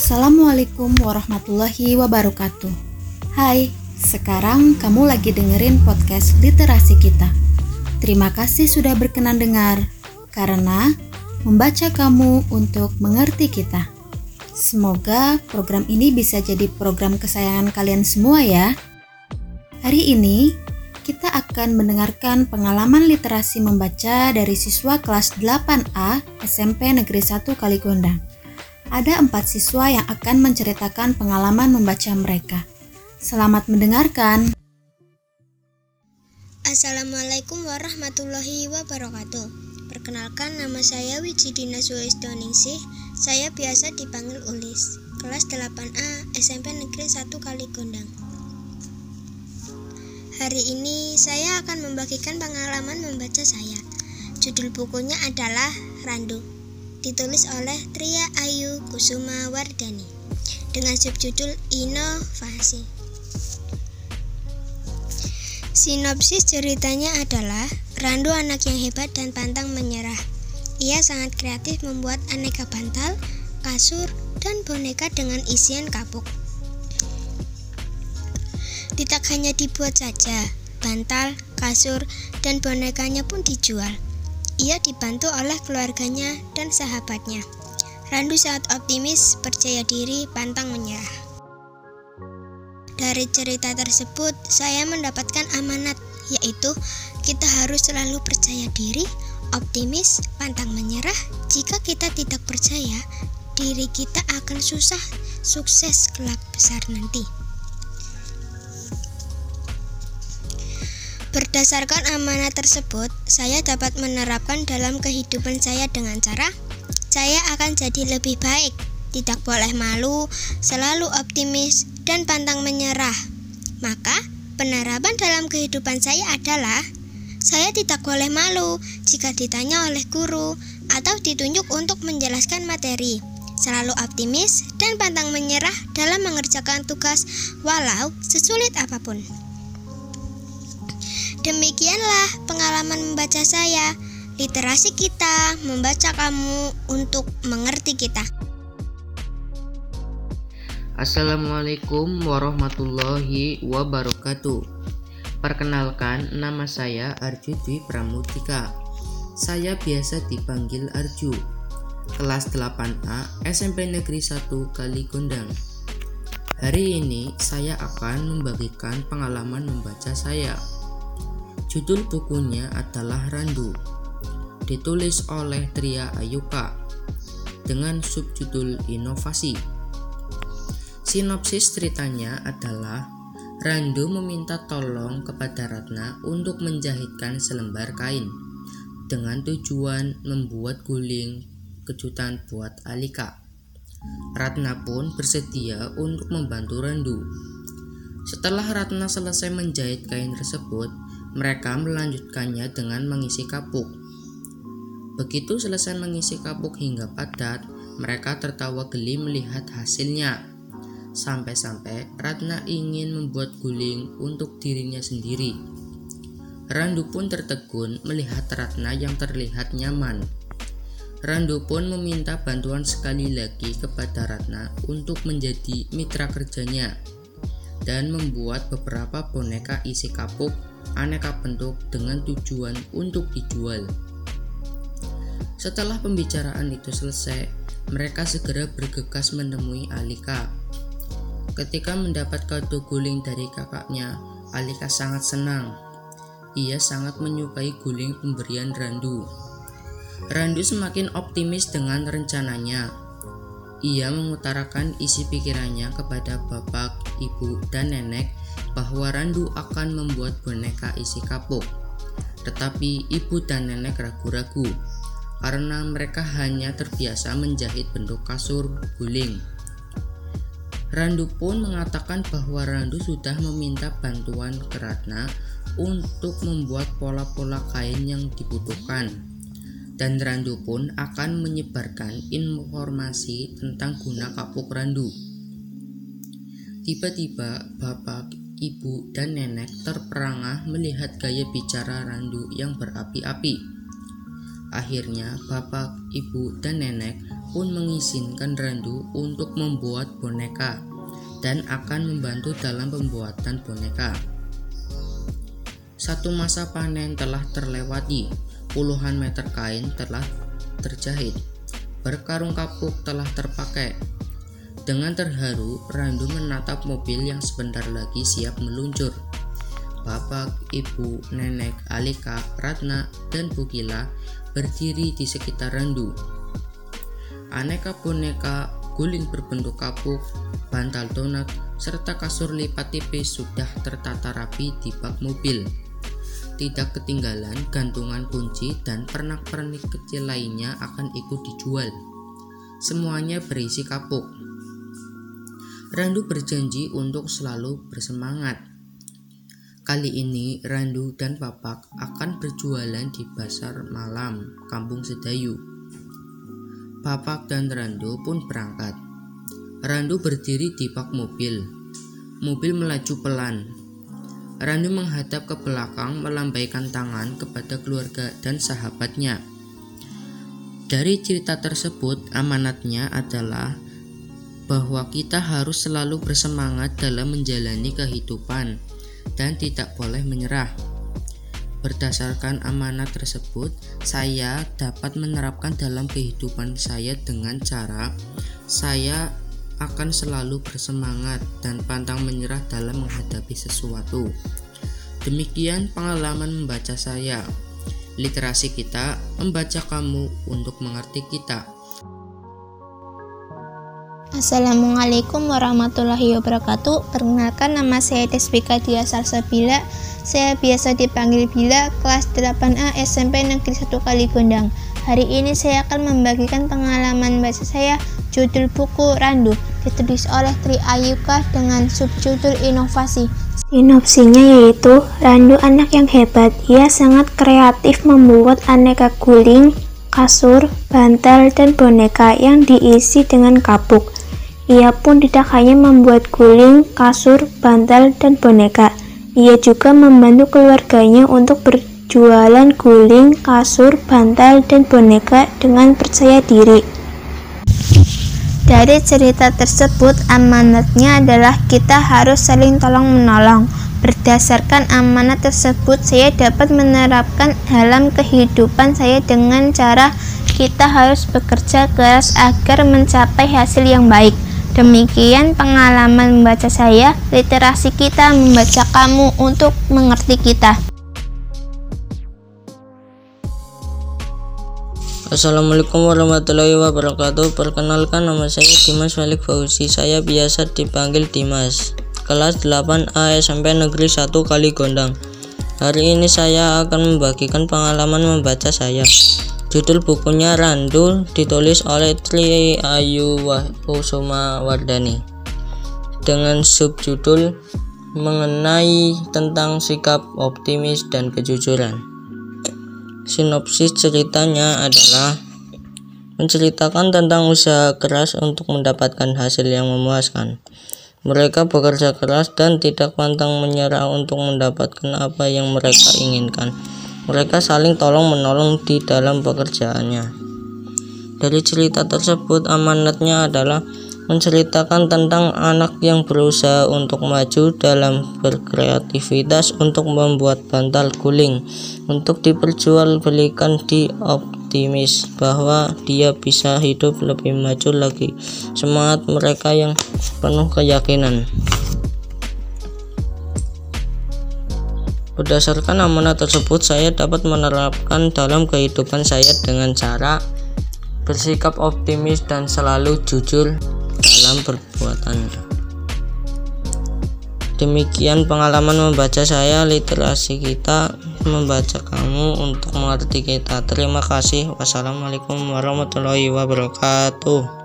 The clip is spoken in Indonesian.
Assalamualaikum warahmatullahi wabarakatuh. Hai, sekarang kamu lagi dengerin podcast literasi kita. Terima kasih sudah berkenan dengar, karena membaca kamu untuk mengerti kita. Semoga program ini bisa jadi program kesayangan kalian semua ya. Hari ini kita akan mendengarkan pengalaman literasi membaca dari siswa kelas 8A SMP Negeri 1 Kaligondang ada empat siswa yang akan menceritakan pengalaman membaca mereka. Selamat mendengarkan. Assalamualaikum warahmatullahi wabarakatuh. Perkenalkan nama saya Wijidina Sulisdoningsih. Saya biasa dipanggil Ulis. Kelas 8A SMP Negeri 1 Kaligondang. Hari ini saya akan membagikan pengalaman membaca saya. Judul bukunya adalah Randu ditulis oleh Tria Ayu Kusuma Wardani dengan subjudul Inovasi. Sinopsis ceritanya adalah Randu anak yang hebat dan pantang menyerah. Ia sangat kreatif membuat aneka bantal, kasur, dan boneka dengan isian kapuk. Tidak hanya dibuat saja, bantal, kasur, dan bonekanya pun dijual. Ia dibantu oleh keluarganya dan sahabatnya. Randu saat optimis, percaya diri, pantang menyerah. Dari cerita tersebut, saya mendapatkan amanat, yaitu kita harus selalu percaya diri, optimis, pantang menyerah. Jika kita tidak percaya, diri kita akan susah sukses kelak besar nanti. Berdasarkan amanah tersebut, saya dapat menerapkan dalam kehidupan saya dengan cara saya akan jadi lebih baik, tidak boleh malu, selalu optimis, dan pantang menyerah. Maka, penerapan dalam kehidupan saya adalah saya tidak boleh malu jika ditanya oleh guru atau ditunjuk untuk menjelaskan materi. Selalu optimis dan pantang menyerah dalam mengerjakan tugas walau sesulit apa pun. Demikianlah pengalaman membaca saya. Literasi kita membaca kamu untuk mengerti kita. Assalamualaikum warahmatullahi wabarakatuh. Perkenalkan, nama saya Arju Dwi Pramutika. Saya biasa dipanggil Arju. Kelas 8A SMP Negeri 1 Kaligondang. Hari ini saya akan membagikan pengalaman membaca saya. Judul bukunya adalah Randu. Ditulis oleh Tria Ayuka dengan subjudul Inovasi. Sinopsis ceritanya adalah Randu meminta tolong kepada Ratna untuk menjahitkan selembar kain dengan tujuan membuat guling kejutan buat Alika. Ratna pun bersedia untuk membantu Randu. Setelah Ratna selesai menjahit kain tersebut, mereka melanjutkannya dengan mengisi kapuk. Begitu selesai mengisi kapuk hingga padat, mereka tertawa geli melihat hasilnya. Sampai-sampai Ratna ingin membuat guling untuk dirinya sendiri. Randu pun tertegun melihat Ratna yang terlihat nyaman. Randu pun meminta bantuan sekali lagi kepada Ratna untuk menjadi mitra kerjanya dan membuat beberapa boneka isi kapuk aneka bentuk dengan tujuan untuk dijual. Setelah pembicaraan itu selesai, mereka segera bergegas menemui Alika. Ketika mendapat kado guling dari kakaknya, Alika sangat senang. Ia sangat menyukai guling pemberian Randu. Randu semakin optimis dengan rencananya. Ia mengutarakan isi pikirannya kepada bapak, ibu, dan nenek bahwa Randu akan membuat boneka isi kapuk. Tetapi ibu dan nenek ragu-ragu karena mereka hanya terbiasa menjahit bentuk kasur guling. Randu pun mengatakan bahwa Randu sudah meminta bantuan ke Ratna untuk membuat pola-pola kain yang dibutuhkan. Dan Randu pun akan menyebarkan informasi tentang guna kapuk Randu. Tiba-tiba bapak ibu, dan nenek terperangah melihat gaya bicara Randu yang berapi-api. Akhirnya, bapak, ibu, dan nenek pun mengizinkan Randu untuk membuat boneka dan akan membantu dalam pembuatan boneka. Satu masa panen telah terlewati, puluhan meter kain telah terjahit, berkarung kapuk telah terpakai. Dengan terharu, Randu menatap mobil yang sebentar lagi siap meluncur. Bapak, ibu, nenek, Alika, Ratna, dan Bukila berdiri di sekitar Randu. Aneka boneka guling berbentuk kapuk, bantal donat, serta kasur lipat tipis sudah tertata rapi di bak mobil. Tidak ketinggalan gantungan kunci dan pernak-pernik kecil lainnya akan ikut dijual. Semuanya berisi kapuk. Randu berjanji untuk selalu bersemangat. Kali ini Randu dan Papak akan berjualan di pasar malam Kampung Sedayu. Papak dan Randu pun berangkat. Randu berdiri di bak mobil. Mobil melaju pelan. Randu menghadap ke belakang melambaikan tangan kepada keluarga dan sahabatnya. Dari cerita tersebut, amanatnya adalah bahwa kita harus selalu bersemangat dalam menjalani kehidupan dan tidak boleh menyerah. Berdasarkan amanat tersebut, saya dapat menerapkan dalam kehidupan saya dengan cara saya akan selalu bersemangat dan pantang menyerah dalam menghadapi sesuatu. Demikian pengalaman membaca saya. Literasi kita membaca kamu untuk mengerti kita. Assalamualaikum warahmatullahi wabarakatuh. Perkenalkan nama saya Deswika Dia Salsabila. Saya biasa dipanggil Bila, kelas 8A SMP Negeri 1 Kali Gondang. Hari ini saya akan membagikan pengalaman baca saya judul buku Randu ditulis oleh Tri Ayuka dengan subjudul Inovasi. Sinopsinya yaitu Randu anak yang hebat. Ia sangat kreatif membuat aneka guling, kasur, bantal, dan boneka yang diisi dengan kapuk. Ia pun tidak hanya membuat guling, kasur, bantal, dan boneka. Ia juga membantu keluarganya untuk berjualan guling, kasur, bantal, dan boneka dengan percaya diri. Dari cerita tersebut, amanatnya adalah kita harus saling tolong-menolong. Berdasarkan amanat tersebut, saya dapat menerapkan dalam kehidupan saya dengan cara kita harus bekerja keras agar mencapai hasil yang baik. Demikian pengalaman membaca saya, literasi kita membaca kamu untuk mengerti kita. Assalamualaikum warahmatullahi wabarakatuh Perkenalkan nama saya Dimas Malik Fauzi Saya biasa dipanggil Dimas Kelas 8A SMP Negeri 1 Kali Gondang Hari ini saya akan membagikan pengalaman membaca saya Judul bukunya Randu ditulis oleh Tri Ayu Kusuma Wardani dengan subjudul mengenai tentang sikap optimis dan kejujuran. Sinopsis ceritanya adalah menceritakan tentang usaha keras untuk mendapatkan hasil yang memuaskan. Mereka bekerja keras dan tidak pantang menyerah untuk mendapatkan apa yang mereka inginkan. Mereka saling tolong-menolong di dalam pekerjaannya. Dari cerita tersebut, amanatnya adalah menceritakan tentang anak yang berusaha untuk maju dalam berkreativitas untuk membuat bantal guling untuk diperjualbelikan di optimis bahwa dia bisa hidup lebih maju lagi semangat mereka yang penuh keyakinan Berdasarkan amanah tersebut, saya dapat menerapkan dalam kehidupan saya dengan cara bersikap optimis dan selalu jujur dalam perbuatannya. Demikian pengalaman membaca saya, literasi kita membaca kamu untuk mengerti kita. Terima kasih. Wassalamualaikum warahmatullahi wabarakatuh.